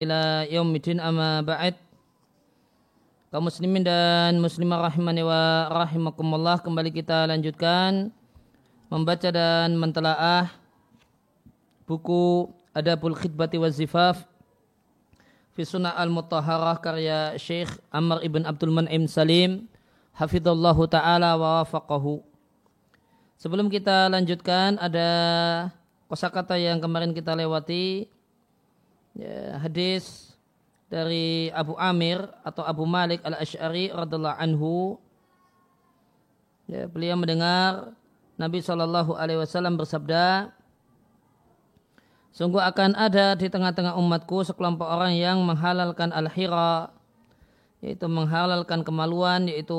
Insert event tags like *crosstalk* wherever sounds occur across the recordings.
ila yaumidin amma ba'id kaum muslimin dan muslimah rahimani wa rahimakumullah kembali kita lanjutkan membaca dan mentelaah buku Adabul Khidbati wa Zifaf fi Sunnah Al-Mutahharah karya Syekh Amr ibn Abdul Man'im Salim hafidhallahu taala wa wafaqahu. Sebelum kita lanjutkan ada kosakata yang kemarin kita lewati ya, hadis dari Abu Amir atau Abu Malik al Ashari radhiallahu anhu. Ya, beliau mendengar Nabi Shallallahu Alaihi Wasallam bersabda, Sungguh akan ada di tengah-tengah umatku sekelompok orang yang menghalalkan al-hira, yaitu menghalalkan kemaluan, yaitu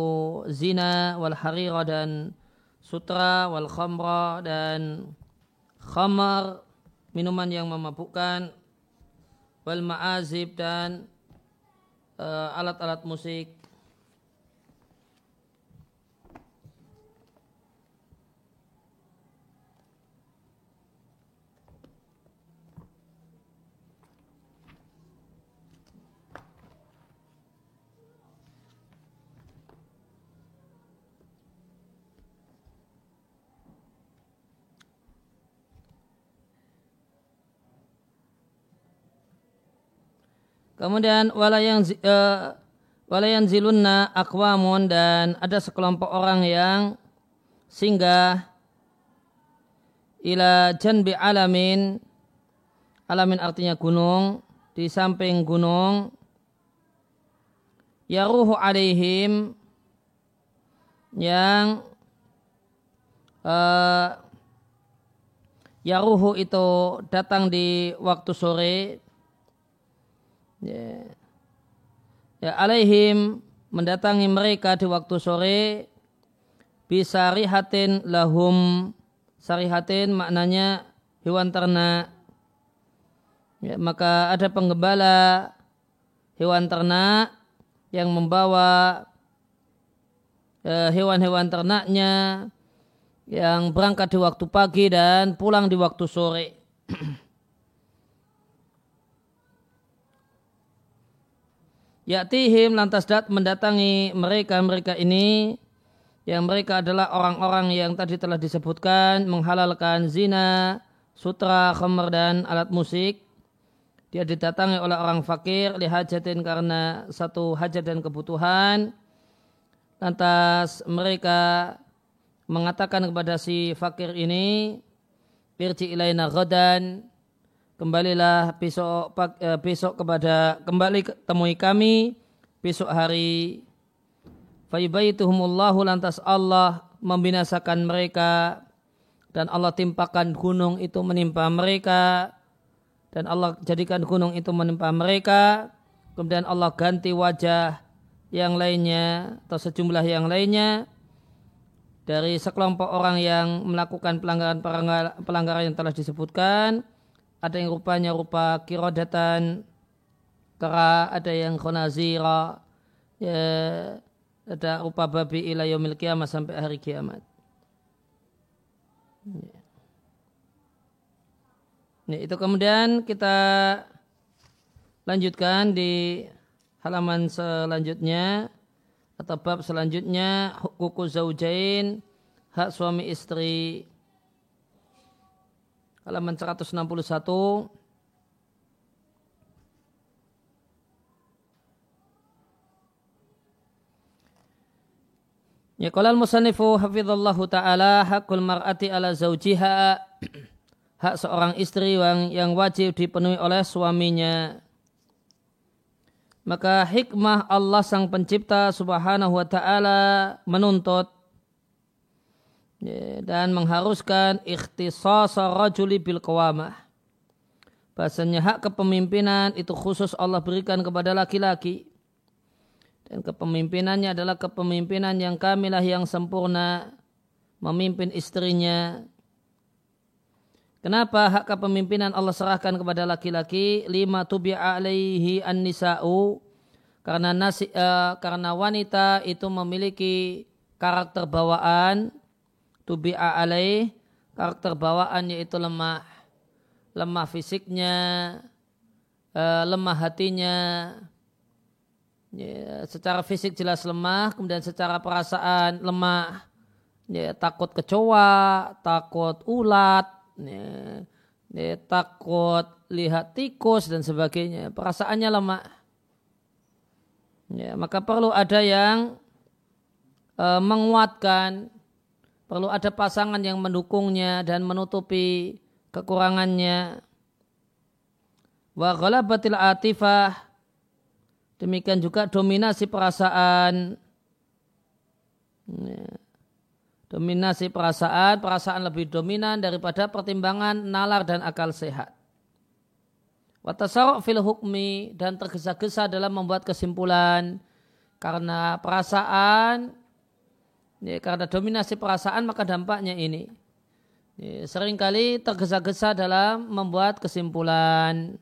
zina, wal harira dan sutra, wal khamra dan khamar, minuman yang memabukkan, wal ma'azib dan eh, alat-alat uh, musik Kemudian walayan uh, walayan zilunna akwamun dan ada sekelompok orang yang singgah ila janbi alamin. Alamin artinya gunung di samping gunung. Yaruhu alaihim yang uh, yaruhu itu datang di waktu sore ya, ya alaihim mendatangi mereka di waktu sore bisa rihatin lahum. Sarihatin maknanya hewan ternak. Ya, maka ada penggembala hewan ternak yang membawa ya, hewan-hewan ya, ternaknya yang berangkat di waktu pagi dan pulang di waktu sore *clears throat* Ya'tihim lantas dat mendatangi mereka mereka ini yang mereka adalah orang-orang yang tadi telah disebutkan menghalalkan zina, sutra, khamr dan alat musik. Dia didatangi oleh orang fakir lihajatin karena satu hajat dan kebutuhan. Lantas mereka mengatakan kepada si fakir ini, Irji ilaina ghadan, kembalilah besok eh, besok kepada kembali temui kami besok hari. Fayubayituhumullahu lantas Allah membinasakan mereka dan Allah timpakan gunung itu menimpa mereka dan Allah jadikan gunung itu menimpa mereka. Kemudian Allah ganti wajah yang lainnya atau sejumlah yang lainnya dari sekelompok orang yang melakukan pelanggaran pelanggaran yang telah disebutkan ada yang rupanya rupa kirodatan kera, ada yang khonazira, ya, ada rupa babi ila yaumil sampai hari kiamat. Ya. Nah, itu kemudian kita lanjutkan di halaman selanjutnya atau bab selanjutnya hukuku zaujain hak suami istri halaman 161 Ya qala al-musannifu hafizallahu taala hakul mar'ati ala zaujiha *clears throat* hak seorang istri yang yang wajib dipenuhi oleh suaminya. Maka hikmah Allah sang pencipta subhanahu wa ta'ala menuntut dan mengharuskan ikhtisas rajuli bil qawamah. Bahasanya hak kepemimpinan itu khusus Allah berikan kepada laki-laki. Dan kepemimpinannya adalah kepemimpinan yang kamilah yang sempurna. Memimpin istrinya. Kenapa hak kepemimpinan Allah serahkan kepada laki-laki? Lima tubi'a alaihi an-nisa'u. Karena, nasi, uh, karena wanita itu memiliki karakter bawaan tubi'a alaih karakter bawaannya itu lemah. Lemah fisiknya uh, lemah hatinya, ya, secara fisik jelas lemah, kemudian secara perasaan lemah, ya, takut kecoa, takut ulat, ya, ya, takut lihat tikus dan sebagainya, perasaannya lemah. Ya, maka perlu ada yang e, menguatkan, perlu ada pasangan yang mendukungnya dan menutupi kekurangannya. Wa ghalabatil atifah Demikian juga dominasi perasaan. Ya. Dominasi perasaan, perasaan lebih dominan daripada pertimbangan nalar dan akal sehat. Watasarok fil hukmi dan tergesa-gesa dalam membuat kesimpulan karena perasaan, ya, karena dominasi perasaan maka dampaknya ini. Ya, sering kali tergesa-gesa dalam membuat kesimpulan.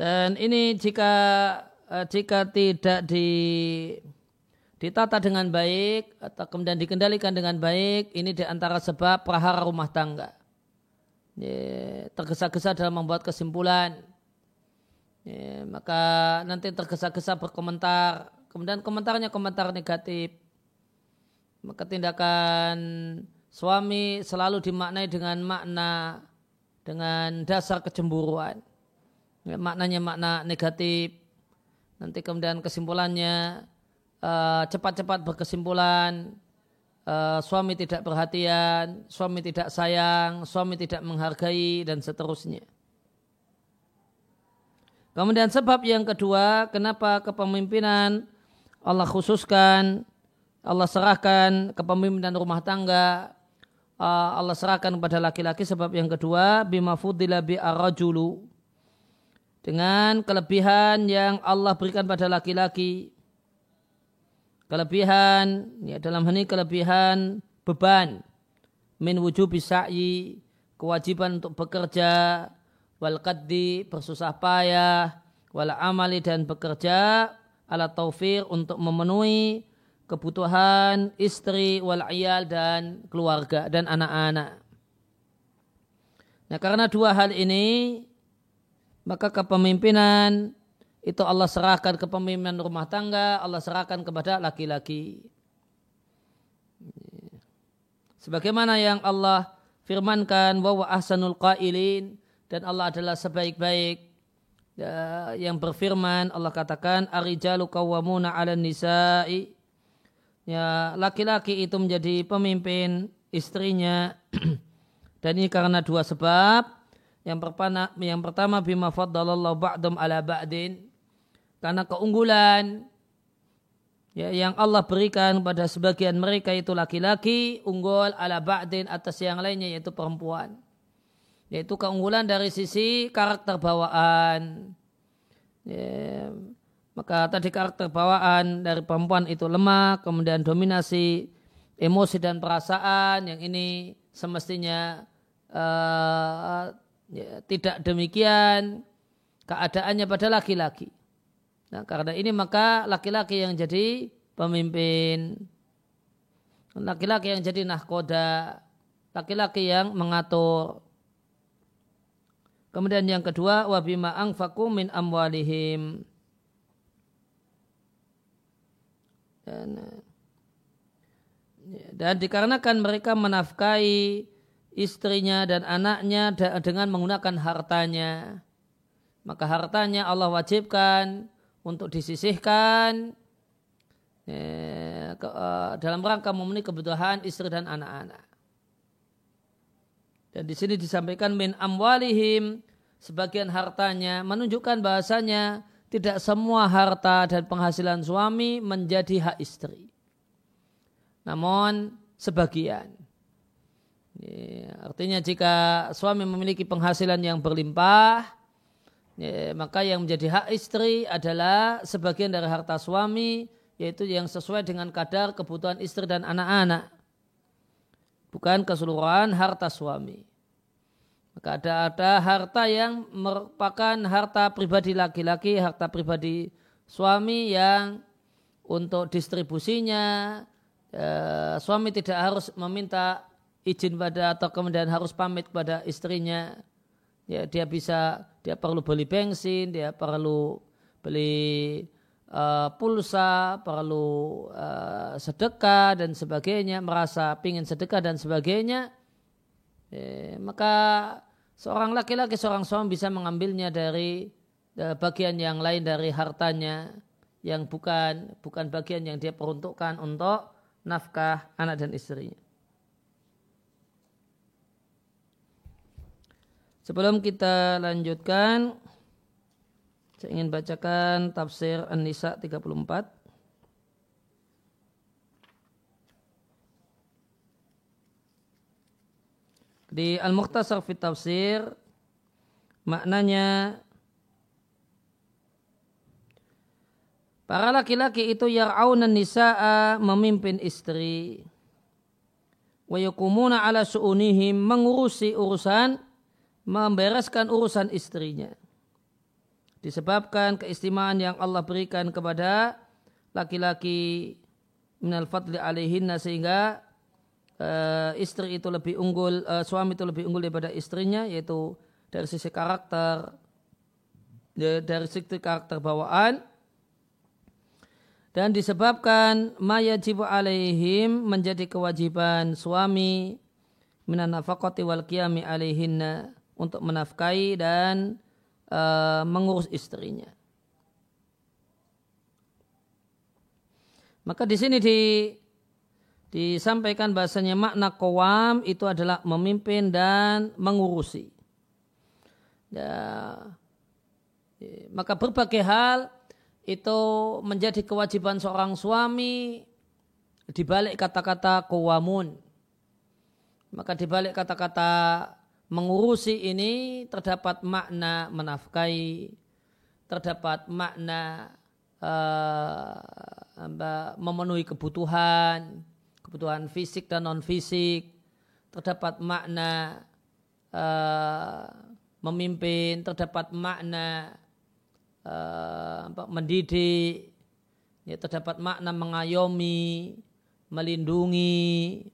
Dan ini jika eh, jika tidak di ditata dengan baik atau kemudian dikendalikan dengan baik, ini di antara sebab prahara rumah tangga. Tergesa-gesa dalam membuat kesimpulan. maka nanti tergesa-gesa berkomentar, kemudian komentarnya komentar negatif. Maka tindakan suami selalu dimaknai dengan makna dengan dasar kecemburuan ya, maknanya makna negatif nanti kemudian kesimpulannya uh, cepat-cepat berkesimpulan uh, suami tidak perhatian suami tidak sayang suami tidak menghargai dan seterusnya. Kemudian sebab yang kedua kenapa kepemimpinan Allah khususkan Allah serahkan kepemimpinan rumah tangga uh, Allah serahkan kepada laki-laki. Sebab yang kedua bima fudila bi dengan kelebihan yang Allah berikan pada laki-laki. Kelebihan, ya dalam hal ini kelebihan beban. Min wujubi sa'i, kewajiban untuk bekerja, wal qaddi, bersusah payah, wal amali dan bekerja, ala taufir untuk memenuhi kebutuhan istri, wal iyal dan keluarga dan anak-anak. Nah karena dua hal ini maka kepemimpinan itu Allah serahkan kepemimpinan rumah tangga, Allah serahkan kepada laki-laki. Sebagaimana yang Allah firmankan bahwa ahsanul qailin dan Allah adalah sebaik-baik ya, yang berfirman Allah katakan arijalu qawwamuna 'alan nisa'i ya laki-laki itu menjadi pemimpin istrinya *clears throat* dan ini karena dua sebab yang pertama, yang pertama bima faddalallahu ba'dum ala ba'din. Karena keunggulan ya, yang Allah berikan pada sebagian mereka itu laki-laki unggul ala ba'din atas yang lainnya yaitu perempuan. Yaitu keunggulan dari sisi karakter bawaan. Ya, maka tadi karakter bawaan dari perempuan itu lemah, kemudian dominasi emosi dan perasaan yang ini semestinya uh, Ya, tidak demikian keadaannya pada laki-laki. Nah, karena ini maka laki-laki yang jadi pemimpin, laki-laki yang jadi nahkoda, laki-laki yang mengatur. Kemudian yang kedua, wabima angfaku min amwalihim. Dan, ya, dan dikarenakan mereka menafkahi istrinya dan anaknya dengan menggunakan hartanya. Maka hartanya Allah wajibkan untuk disisihkan eh, dalam rangka memenuhi kebutuhan istri dan anak-anak. Dan di sini disampaikan min amwalihim sebagian hartanya menunjukkan bahasanya tidak semua harta dan penghasilan suami menjadi hak istri. Namun sebagian. Ya, artinya jika suami memiliki penghasilan yang berlimpah, ya, maka yang menjadi hak istri adalah sebagian dari harta suami, yaitu yang sesuai dengan kadar kebutuhan istri dan anak-anak. Bukan keseluruhan harta suami. Maka ada, ada harta yang merupakan harta pribadi laki-laki, harta pribadi suami yang untuk distribusinya uh, suami tidak harus meminta izin pada atau kemudian harus pamit kepada istrinya. Ya, dia bisa dia perlu beli bensin, dia perlu beli uh, pulsa, perlu uh, sedekah dan sebagainya, merasa pingin sedekah dan sebagainya, eh, maka seorang laki-laki, seorang suami bisa mengambilnya dari uh, bagian yang lain dari hartanya yang bukan bukan bagian yang dia peruntukkan untuk nafkah anak dan istrinya. Sebelum kita lanjutkan, saya ingin bacakan tafsir An-Nisa 34. Di Al-Mukhtasar fit Tafsir maknanya para laki-laki itu yar'auna nisa'a memimpin istri wa yakumuna ala su'unihim mengurusi urusan membereskan urusan istrinya. Disebabkan keistimewaan yang Allah berikan kepada laki-laki minal fadli alaihinna sehingga uh, istri itu lebih unggul uh, suami itu lebih unggul daripada istrinya yaitu dari sisi karakter dari sisi karakter bawaan. Dan disebabkan mayajibu alaihim menjadi kewajiban suami minan nafaqati wal qiyami alaihinna untuk menafkahi dan uh, mengurus istrinya. Maka di sini di, disampaikan bahasanya makna kowam itu adalah memimpin dan mengurusi. Ya, maka berbagai hal itu menjadi kewajiban seorang suami dibalik kata-kata kowamun. Maka dibalik kata-kata mengurusi ini terdapat makna menafkahi, terdapat makna uh, memenuhi kebutuhan, kebutuhan fisik dan non fisik, terdapat makna uh, memimpin, terdapat makna uh, mendidik, ya, terdapat makna mengayomi, melindungi.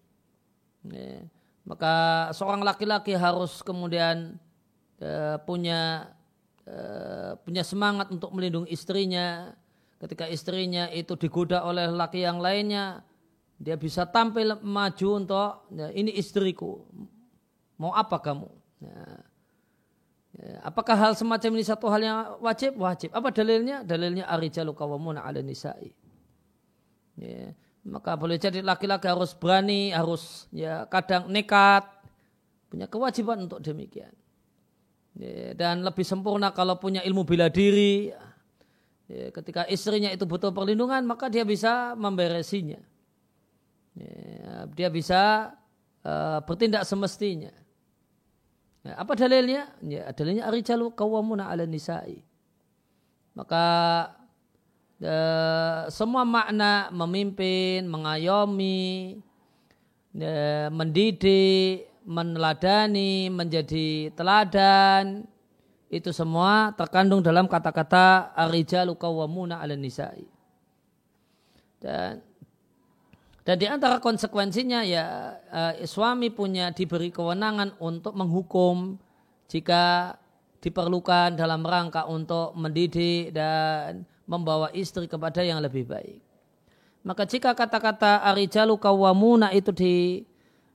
Ya maka seorang laki-laki harus kemudian uh, punya uh, punya semangat untuk melindungi istrinya. Ketika istrinya itu digoda oleh laki yang lainnya, dia bisa tampil maju untuk ya, ini istriku. Mau apa kamu? Ya. Ya, apakah hal semacam ini satu hal yang wajib? Wajib. Apa dalilnya? Dalilnya arijalu kawamuna ala nisa'i. Ya maka boleh jadi laki-laki harus berani, harus ya kadang nekat, punya kewajiban untuk demikian. Ya, dan lebih sempurna kalau punya ilmu bela diri. Ya, ketika istrinya itu butuh perlindungan, maka dia bisa memberesinya. Ya, dia bisa uh, bertindak semestinya. Ya, apa dalilnya? Ya, dalilnya arijalu kawamuna ala nisa'i. Maka semua makna memimpin, mengayomi, mendidik, meneladani, menjadi teladan, itu semua terkandung dalam kata-kata arijalu kawamuna ala nisa'i. Dan dan di antara konsekuensinya ya eh, suami punya diberi kewenangan untuk menghukum jika diperlukan dalam rangka untuk mendidik dan membawa istri kepada yang lebih baik. Maka jika kata-kata arijalu kawamuna itu di,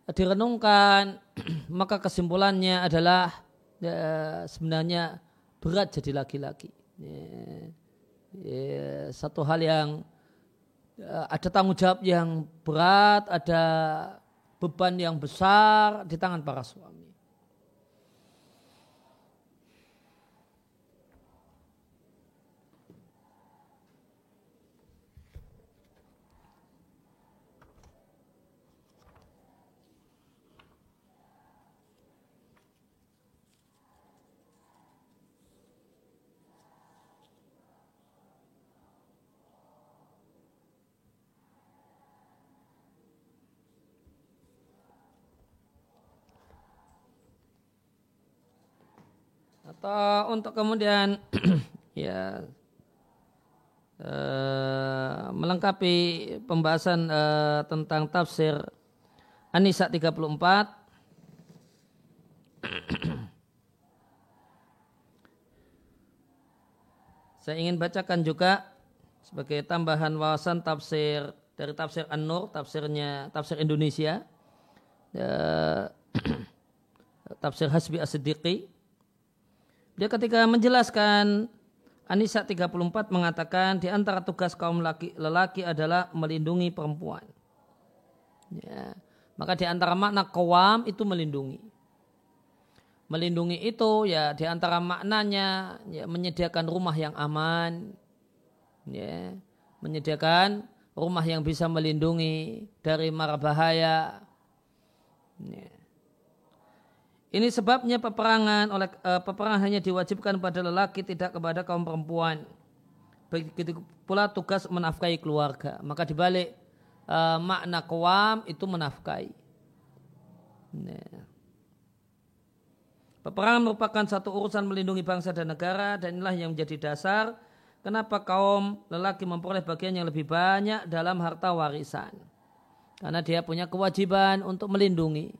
direnungkan, *clears throat* maka kesimpulannya adalah ya, sebenarnya berat jadi laki-laki. Ya, ya, satu hal yang ya, ada tanggung jawab yang berat, ada beban yang besar di tangan para suami. Atau untuk kemudian *clears throat* ya uh, melengkapi pembahasan uh, tentang tafsir An-Nisa 34 *clears throat* Saya ingin bacakan juga sebagai tambahan wawasan tafsir dari tafsir An-Nur, tafsirnya tafsir Indonesia. Ya, *clears throat* tafsir Hasbi As-Siddiqi. Dia ketika menjelaskan Anisa 34 mengatakan di antara tugas kaum laki, lelaki adalah melindungi perempuan. Ya. Maka di antara makna kawam itu melindungi. Melindungi itu ya di antara maknanya ya, menyediakan rumah yang aman, ya, menyediakan rumah yang bisa melindungi dari mara bahaya. Ya. Ini sebabnya peperangan oleh uh, peperangan hanya diwajibkan pada lelaki tidak kepada kaum perempuan. Begitu pula tugas menafkahi keluarga. Maka dibalik uh, makna kawam itu menafkahi. Nah. Peperangan merupakan satu urusan melindungi bangsa dan negara dan inilah yang menjadi dasar kenapa kaum lelaki memperoleh bagian yang lebih banyak dalam harta warisan. Karena dia punya kewajiban untuk melindungi.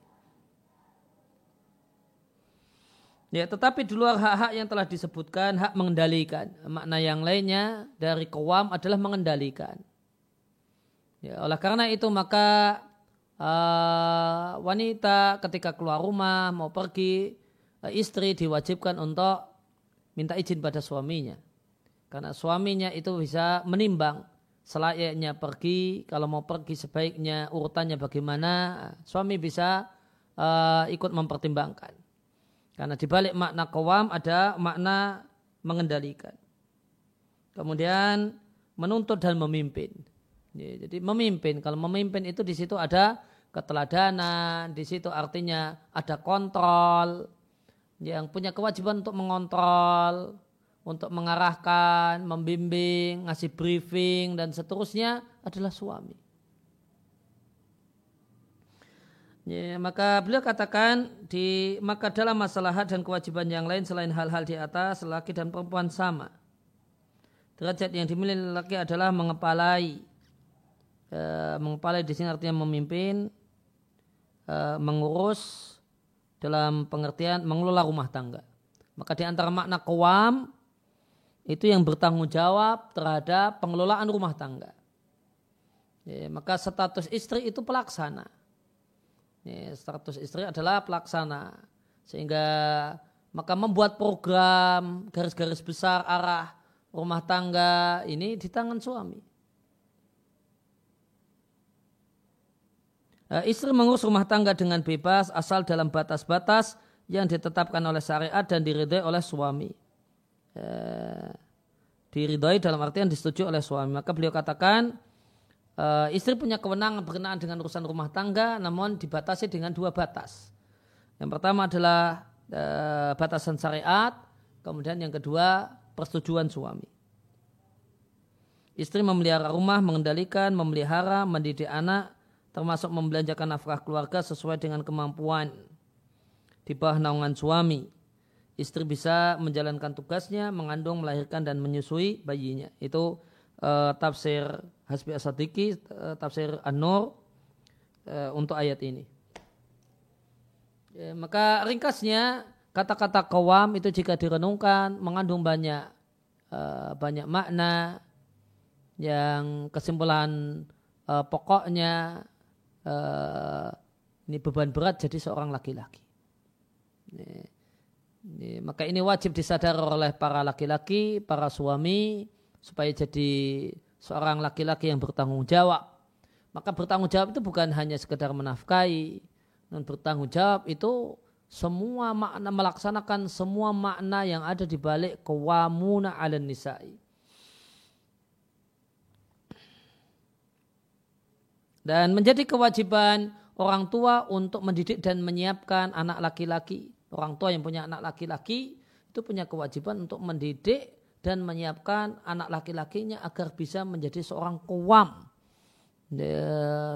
Ya, tetapi di luar hak-hak yang telah disebutkan, hak mengendalikan. Makna yang lainnya dari kewam adalah mengendalikan. Ya, oleh karena itu maka uh, wanita ketika keluar rumah mau pergi, uh, istri diwajibkan untuk minta izin pada suaminya. Karena suaminya itu bisa menimbang selayaknya pergi, kalau mau pergi sebaiknya urutannya bagaimana, suami bisa uh, ikut mempertimbangkan. Karena di balik makna kawam ada makna mengendalikan. Kemudian menuntut dan memimpin. Ya, jadi memimpin, kalau memimpin itu di situ ada keteladanan, di situ artinya ada kontrol, yang punya kewajiban untuk mengontrol, untuk mengarahkan, membimbing, ngasih briefing dan seterusnya adalah suami. Ya, maka beliau katakan di maka dalam masalah hak dan kewajiban yang lain selain hal-hal di atas laki dan perempuan sama. Derajat yang dimiliki laki adalah mengepalai. E, mengepalai di sini artinya memimpin, e, mengurus dalam pengertian mengelola rumah tangga. Maka di antara makna kewam itu yang bertanggung jawab terhadap pengelolaan rumah tangga. Ya, maka status istri itu pelaksana ini status istri adalah pelaksana. Sehingga maka membuat program garis-garis besar arah rumah tangga ini di tangan suami. Eh, istri mengurus rumah tangga dengan bebas asal dalam batas-batas yang ditetapkan oleh syariat dan diridhai oleh suami. Eh, diridhai dalam artian disetujui oleh suami. Maka beliau katakan, uh, istri punya kewenangan berkenaan dengan urusan rumah tangga namun dibatasi dengan dua batas. Yang pertama adalah uh, batasan syariat, kemudian yang kedua persetujuan suami. Istri memelihara rumah, mengendalikan, memelihara, mendidik anak, termasuk membelanjakan nafkah keluarga sesuai dengan kemampuan di bawah naungan suami. Istri bisa menjalankan tugasnya, mengandung, melahirkan, dan menyusui bayinya. Itu uh, tafsir Hasbi Asadiki, uh, tafsir An-Nur uh, untuk ayat ini. Ya, maka ringkasnya kata-kata kawam itu jika direnungkan mengandung banyak uh, banyak makna yang kesimpulan uh, pokoknya uh, ini beban berat jadi seorang laki-laki. Maka ini wajib disadar oleh para laki-laki, para suami, supaya jadi seorang laki-laki yang bertanggung jawab. Maka bertanggung jawab itu bukan hanya sekedar menafkahi, dan bertanggung jawab itu semua makna melaksanakan semua makna yang ada di balik kewamuna ala nisa'i. Dan menjadi kewajiban orang tua untuk mendidik dan menyiapkan anak laki-laki. Orang tua yang punya anak laki-laki itu punya kewajiban untuk mendidik dan menyiapkan anak laki-lakinya agar bisa menjadi seorang kuam,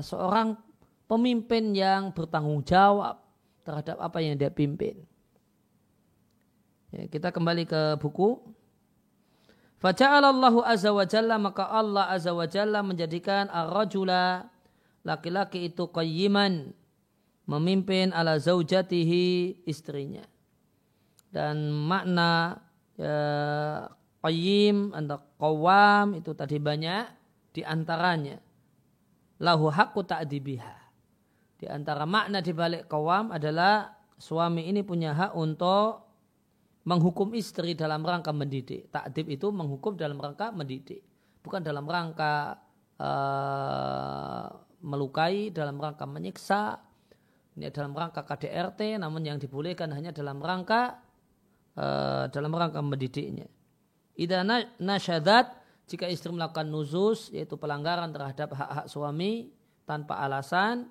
seorang pemimpin yang bertanggung jawab terhadap apa yang dia pimpin. Ya, kita kembali ke buku. Faja'alallahu azza wa jalla maka Allah azza wa jalla menjadikan ar-rajula laki-laki itu qayyiman memimpin ala zaujatihi istrinya. Dan makna ya, qayyim qawam itu tadi banyak di antaranya lahu haqqu ta'dibiha. Di antara makna di balik qawam adalah suami ini punya hak untuk menghukum istri dalam rangka mendidik. Takdib itu menghukum dalam rangka mendidik. Bukan dalam rangka uh, melukai, dalam rangka menyiksa. Ini dalam rangka KDRT, namun yang dibolehkan hanya dalam rangka uh, dalam rangka mendidiknya. Ida nasyadat jika istri melakukan nuzus yaitu pelanggaran terhadap hak-hak suami tanpa alasan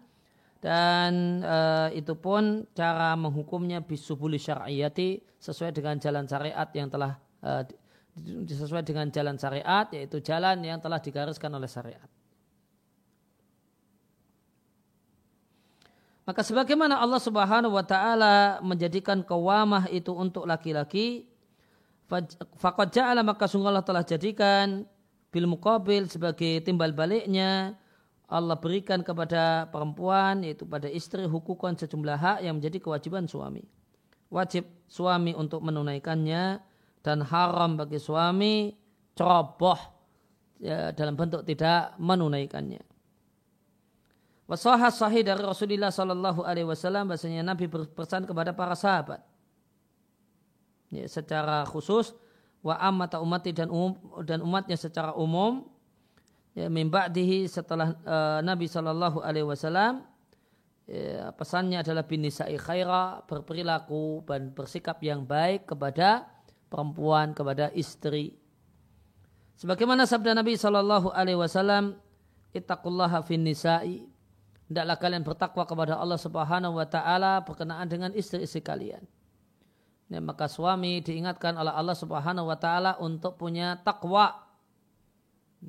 dan e, itu pun cara menghukumnya bisubuli syar'iyati sesuai dengan jalan syariat yang telah e, sesuai dengan jalan syariat yaitu jalan yang telah digariskan oleh syariat. Maka sebagaimana Allah Subhanahu wa taala menjadikan kewamah itu untuk laki-laki, faqad ja'ala maka sungguh Allah telah jadikan bil muqabil sebagai timbal baliknya Allah berikan kepada perempuan yaitu pada istri hukukan sejumlah hak yang menjadi kewajiban suami. Wajib suami untuk menunaikannya dan haram bagi suami ceroboh ya, dalam bentuk tidak menunaikannya. Wasahah sahih dari Rasulullah Sallallahu Alaihi Wasallam bahasanya Nabi berpesan kepada para sahabat ya, secara khusus wa amata umati dan umum dan umatnya secara umum ya, mimba'dihi setelah uh, Nabi Shallallahu Alaihi Wasallam ya, pesannya adalah binisa'i khaira berperilaku dan bersikap yang baik kepada perempuan kepada istri. Sebagaimana sabda Nabi Shallallahu Alaihi Wasallam ittaqullaha fin nisa'i. Hendaklah kalian bertakwa kepada Allah Subhanahu wa taala berkenaan dengan istri-istri kalian ya, maka suami diingatkan oleh Allah Subhanahu wa taala untuk punya takwa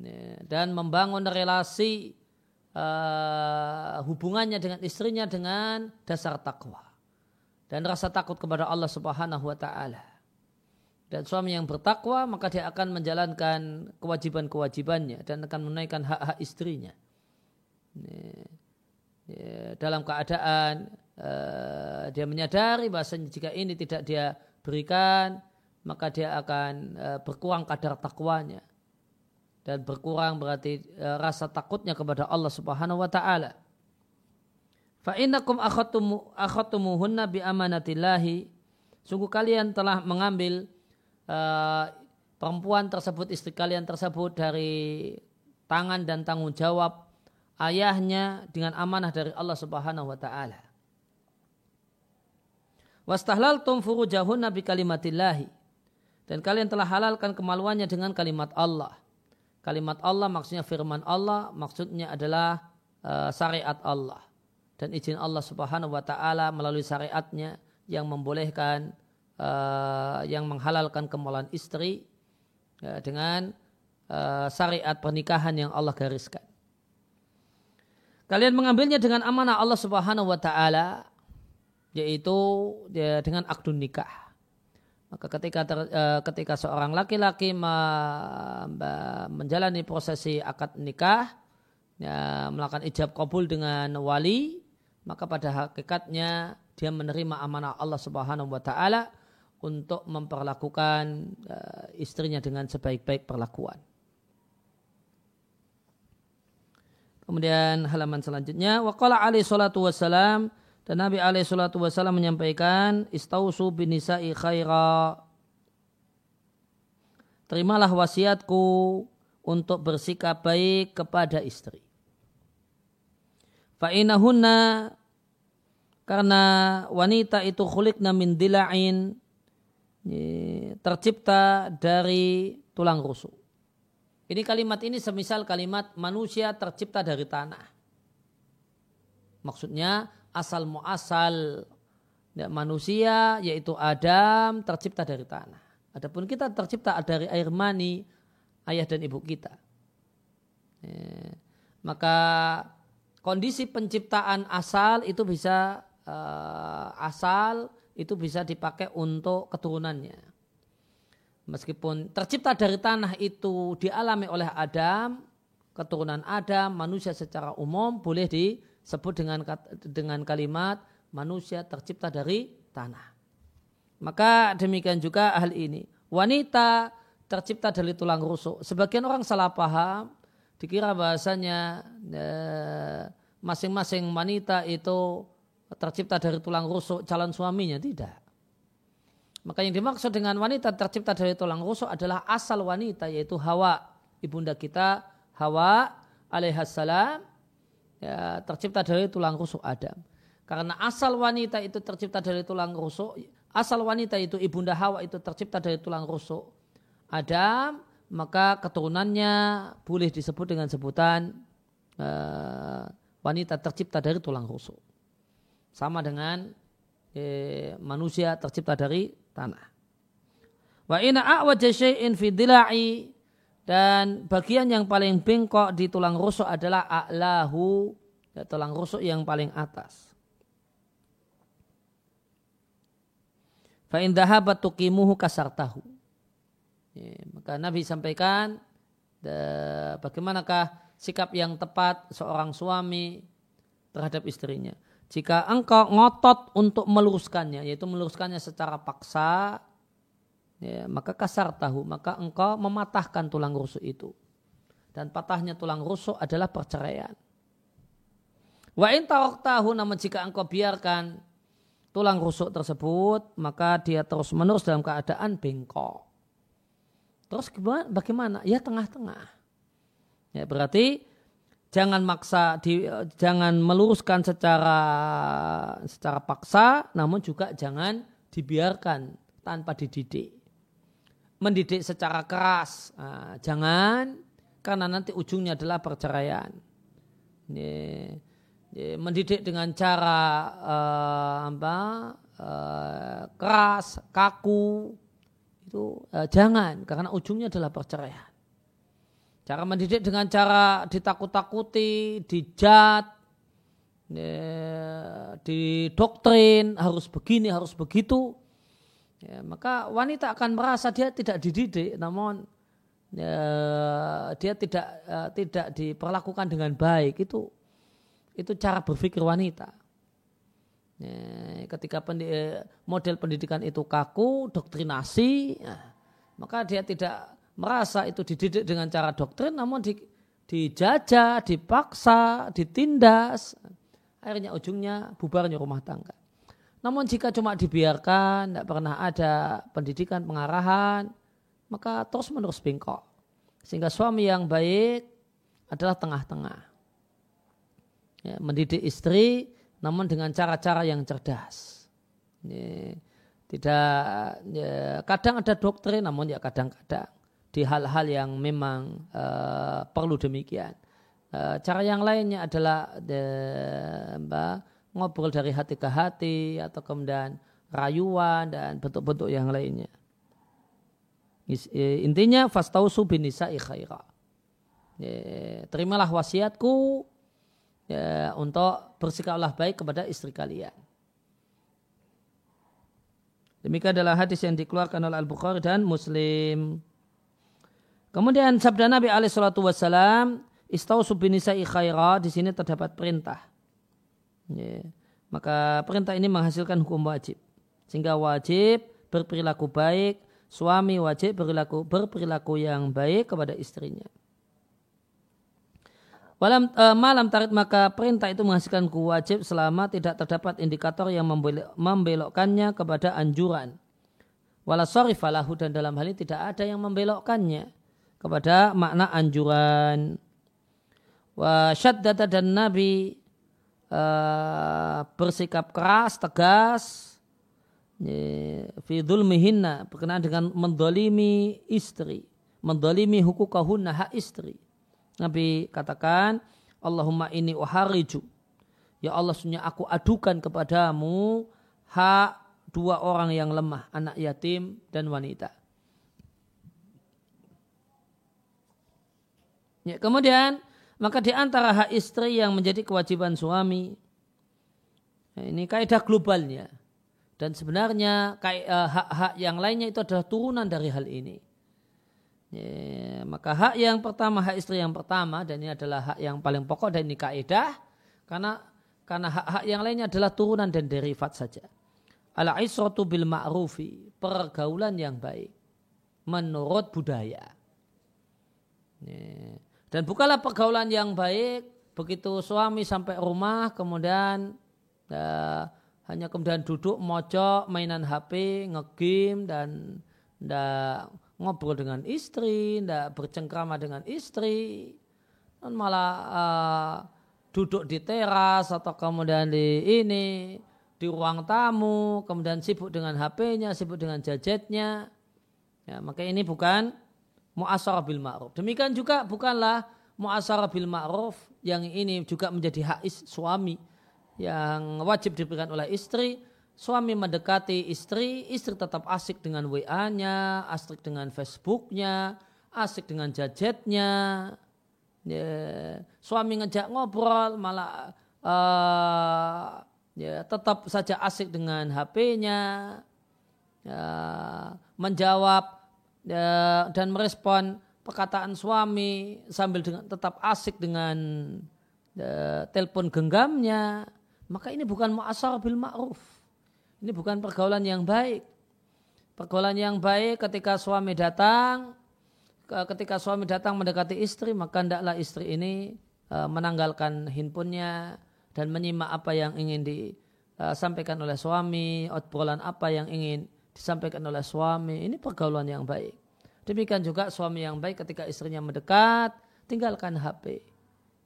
Ya, dan membangun relasi uh, hubungannya dengan istrinya dengan dasar takwa dan rasa takut kepada Allah Subhanahu wa taala. Dan suami yang bertakwa maka dia akan menjalankan kewajiban-kewajibannya dan akan menunaikan hak-hak istrinya. Ya, ya, dalam keadaan uh, dia menyadari bahasanya jika ini tidak dia berikan maka dia akan uh, berkurang kadar takwanya dan berkurang berarti e, rasa takutnya kepada Allah Subhanahu wa taala. Fa innakum akhadtumuhunna bi amanatillahi. Sungguh kalian telah mengambil uh, perempuan tersebut, istri kalian tersebut dari tangan dan tanggung jawab ayahnya dengan amanah dari Allah Subhanahu wa taala. Wastahlaltum furujahunna bi kalimatillahi. Dan kalian telah halalkan kemaluannya dengan kalimat Allah kalimat Allah maksudnya firman Allah maksudnya adalah uh, syariat Allah dan izin Allah Subhanahu wa taala melalui syariatnya yang membolehkan uh, yang menghalalkan kemaluan istri uh, dengan syariat pernikahan yang Allah gariskan. Kalian mengambilnya dengan amanah Allah Subhanahu wa taala yaitu ya, dengan akdun nikah. Maka ketika ter, uh, ketika seorang laki-laki menjalani prosesi akad nikah, ya, melakukan ijab kabul dengan wali, maka pada hakikatnya dia menerima amanah Allah Subhanahu wa taala untuk memperlakukan uh, istrinya dengan sebaik-baik perlakuan. Kemudian halaman selanjutnya waqala alaihi salatu wassalam dan Nabi SAW menyampaikan, Istausu bin nisa'i khaira. Terimalah wasiatku untuk bersikap baik kepada istri. Fa'inahunna karena wanita itu khulikna min dila'in tercipta dari tulang rusuk. Ini kalimat ini semisal kalimat manusia tercipta dari tanah. Maksudnya asal muasal ya, manusia yaitu Adam tercipta dari tanah. Adapun kita tercipta dari air mani ayah dan ibu kita. Ya, maka kondisi penciptaan asal itu bisa uh, asal itu bisa dipakai untuk keturunannya. Meskipun tercipta dari tanah itu dialami oleh Adam, keturunan Adam, manusia secara umum boleh disebut dengan dengan kalimat manusia tercipta dari tanah. Maka demikian juga hal ini. Wanita tercipta dari tulang rusuk. Sebagian orang salah paham, dikira bahasanya eh, masing-masing wanita itu tercipta dari tulang rusuk calon suaminya. Tidak. Maka yang dimaksud dengan wanita tercipta dari tulang rusuk adalah asal wanita yaitu Hawa, ibunda kita Hawa alaihissalam ya, tercipta dari tulang rusuk Adam. Karena asal wanita itu tercipta dari tulang rusuk, asal wanita itu ibunda Hawa itu tercipta dari tulang rusuk Adam, maka keturunannya boleh disebut dengan sebutan uh, wanita tercipta dari tulang rusuk. Sama dengan eh, manusia tercipta dari tanah. Wa ina a'waja syai'in fi dila'i dan bagian yang paling bengkok di tulang rusuk adalah a'lahu, ya, tulang rusuk yang paling atas. Fa in dhahabat tuqimuhu kasartahu. Ya, maka Nabi sampaikan bagaimanakah sikap yang tepat seorang suami terhadap istrinya jika engkau ngotot untuk meluruskannya, yaitu meluruskannya secara paksa, ya, maka kasar tahu, maka engkau mematahkan tulang rusuk itu. Dan patahnya tulang rusuk adalah perceraian. Wa in tahu namun jika engkau biarkan tulang rusuk tersebut, maka dia terus menerus dalam keadaan bengkok. Terus bagaimana? Ya tengah-tengah. Ya berarti jangan maksa di, jangan meluruskan secara secara paksa namun juga jangan dibiarkan tanpa dididik mendidik secara keras nah, jangan karena nanti ujungnya adalah perceraian ini, ini, mendidik dengan cara uh, apa uh, keras kaku itu uh, jangan karena ujungnya adalah perceraian Cara mendidik dengan cara ditakut-takuti, dijat, didoktrin, harus begini, harus begitu. Ya, maka wanita akan merasa dia tidak dididik, namun ya, dia tidak uh, tidak diperlakukan dengan baik. Itu itu cara berpikir wanita. Ya, ketika pendi, model pendidikan itu kaku, doktrinasi, ya, maka dia tidak merasa itu dididik dengan cara doktrin namun di, dijajah, dipaksa, ditindas. Akhirnya ujungnya bubarnya rumah tangga. Namun jika cuma dibiarkan, tidak pernah ada pendidikan, pengarahan, maka terus menerus bengkok. Sehingga suami yang baik adalah tengah-tengah. Ya, mendidik istri namun dengan cara-cara yang cerdas. Ya, tidak ya, kadang ada doktrin namun ya kadang-kadang di hal-hal yang memang uh, perlu demikian. Uh, cara yang lainnya adalah de, mbak, ngobrol dari hati ke hati atau kemudian rayuan dan bentuk-bentuk yang lainnya. Eh, intinya fastausu binisa'i khaira. Ya, terimalah wasiatku ya, untuk bersikaplah baik kepada istri kalian. Demikian adalah hadis yang dikeluarkan oleh Al-Bukhari dan Muslim. Kemudian sabda Nabi alaihi salatu wasalam, istausu binisa'i khaira, di sini terdapat perintah. Ya. Maka perintah ini menghasilkan hukum wajib. Sehingga wajib berperilaku baik, suami wajib berperilaku, berperilaku yang baik kepada istrinya. Walam, e, malam tarik maka perintah itu menghasilkan hukum wajib selama tidak terdapat indikator yang membelokkannya kepada anjuran. Wala falahu dan dalam hal ini tidak ada yang membelokkannya kepada makna anjuran. Wa syaddada dan Nabi uh, bersikap keras, tegas fi dhulmihinna berkenaan dengan mendolimi istri, mendolimi hukukahunna hak istri. Nabi katakan, Allahumma ini uhariju. Ya Allah, sunya aku adukan kepadamu hak dua orang yang lemah, anak yatim dan wanita. Ya, kemudian maka di antara hak istri yang menjadi kewajiban suami ya, ini kaidah globalnya. Dan sebenarnya eh, hak-hak yang lainnya itu adalah turunan dari hal ini. Ya, maka hak yang pertama, hak istri yang pertama, dan ini adalah hak yang paling pokok dan ini kaidah, karena karena hak-hak yang lainnya adalah turunan dan derivat saja. Ala isratu bil ma'rufi, pergaulan yang baik menurut budaya. Ya. Dan bukanlah pergaulan yang baik begitu suami sampai rumah kemudian ya, hanya kemudian duduk mojok mainan HP, ngegame dan ndak ngobrol dengan istri, ndak bercengkrama dengan istri, dan malah uh, duduk di teras atau kemudian di ini di ruang tamu, kemudian sibuk dengan HP-nya, sibuk dengan gadgetnya. Ya, maka ini bukan muasarah bil ma'ruf. Demikian juga bukanlah muasarah bil ma'ruf yang ini juga menjadi hak suami yang wajib diberikan oleh istri. Suami mendekati istri, istri tetap asik dengan WA-nya, asik dengan Facebook-nya, asik dengan gadgetnya. Ya, suami ngejak ngobrol malah uh, ya tetap saja asik dengan HP-nya, ya, menjawab dan merespon perkataan suami sambil dengan, tetap asik dengan ya, telepon genggamnya maka ini bukan mu'asar bil ma'ruf. Ini bukan pergaulan yang baik. Pergaulan yang baik ketika suami datang, ketika suami datang mendekati istri, maka hendaklah istri ini e, menanggalkan handphonenya dan menyimak apa yang ingin disampaikan oleh suami, obrolan apa yang ingin disampaikan oleh suami. Ini pergaulan yang baik. Demikian juga suami yang baik ketika istrinya mendekat, tinggalkan HP.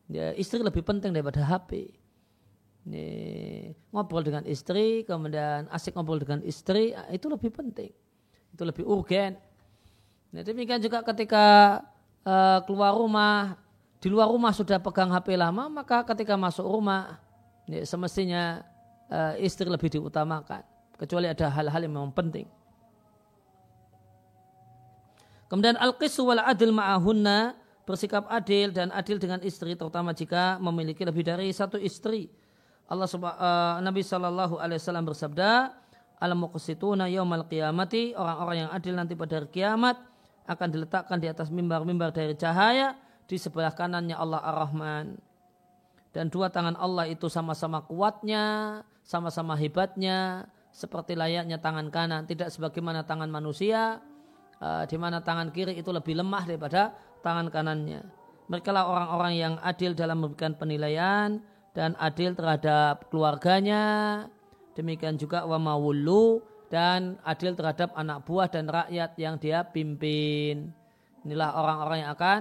Ya, istri lebih penting daripada HP ini, ngobrol dengan istri, kemudian asik ngobrol dengan istri, ah, itu lebih penting. Itu lebih urgen. Nah, demikian juga ketika uh, keluar rumah, di luar rumah sudah pegang HP lama, maka ketika masuk rumah, ini semestinya uh, istri lebih diutamakan. Kecuali ada hal-hal yang memang penting. Kemudian al-qisu wal adil ma'ahunna bersikap adil dan adil dengan istri terutama jika memiliki lebih dari satu istri Allah uh, Nabi Shallallahu Alaihi Wasallam bersabda, al muqsituna yaumal qiyamati orang-orang yang adil nanti pada hari kiamat akan diletakkan di atas mimbar-mimbar dari cahaya di sebelah kanannya Allah Ar-Rahman. Dan dua tangan Allah itu sama-sama kuatnya, sama-sama hebatnya, seperti layaknya tangan kanan, tidak sebagaimana tangan manusia, uh, di mana tangan kiri itu lebih lemah daripada tangan kanannya. Mereka lah orang-orang yang adil dalam memberikan penilaian, dan adil terhadap keluarganya, demikian juga wa mawullu dan adil terhadap anak buah dan rakyat yang dia pimpin. Inilah orang-orang yang akan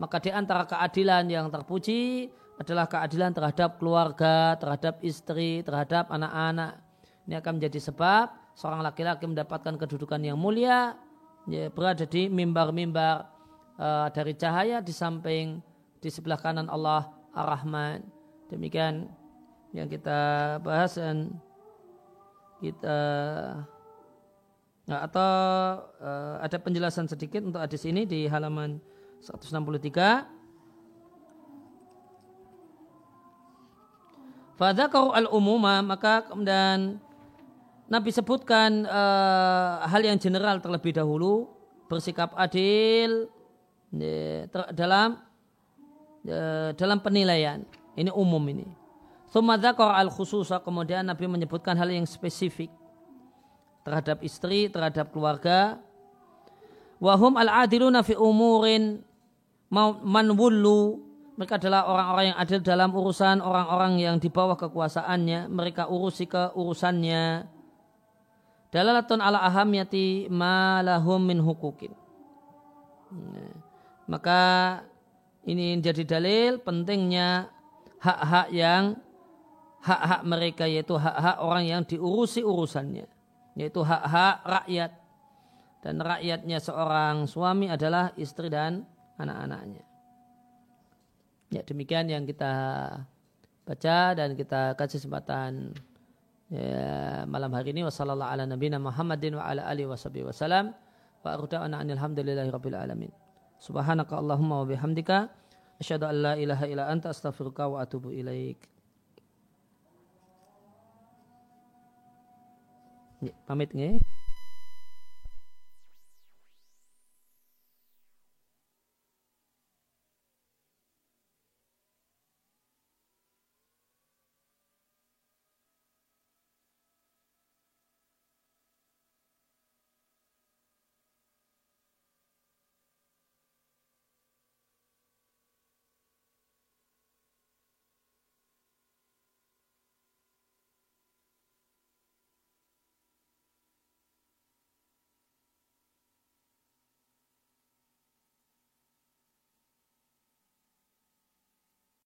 maka di antara keadilan yang terpuji adalah keadilan terhadap keluarga, terhadap istri, terhadap anak-anak. Ini akan menjadi sebab seorang laki-laki mendapatkan kedudukan yang mulia, ya, berada di mimbar-mimbar uh, dari cahaya di samping di sebelah kanan Allah Ar-Rahman. Demikian yang kita bahas dan kita nah, atau uh, ada penjelasan sedikit untuk hadis ini di halaman 163. Fadzakaru al-umuma maka kemudian Nabi sebutkan uh, hal yang general terlebih dahulu bersikap adil ya, dalam uh, dalam penilaian. Ini umum ini. Thumadzakor al khususa kemudian Nabi menyebutkan hal yang spesifik terhadap istri, terhadap keluarga. Wahum al adiluna fi umurin man wullu mereka adalah orang-orang yang adil dalam urusan orang-orang yang di bawah kekuasaannya. Mereka urusi ke urusannya. Dalalatun ala ahamyati ma lahum min hukukin. Nah, maka ini jadi dalil pentingnya hak-hak yang hak-hak mereka yaitu hak-hak orang yang diurusi urusannya yaitu hak-hak rakyat dan rakyatnya seorang suami adalah istri dan anak-anaknya. Ya demikian yang kita baca dan kita kasih kesempatan ya, malam hari ini wasallallahu ala nabiyina Muhammadin wa ala alihi wasallam wa arda'ana rabbil alamin. Subhanaka Allahumma wa bihamdika Asyhadu an la ilaha illa anta astaghfiruka wa atubu ilaik. Pamit nggih.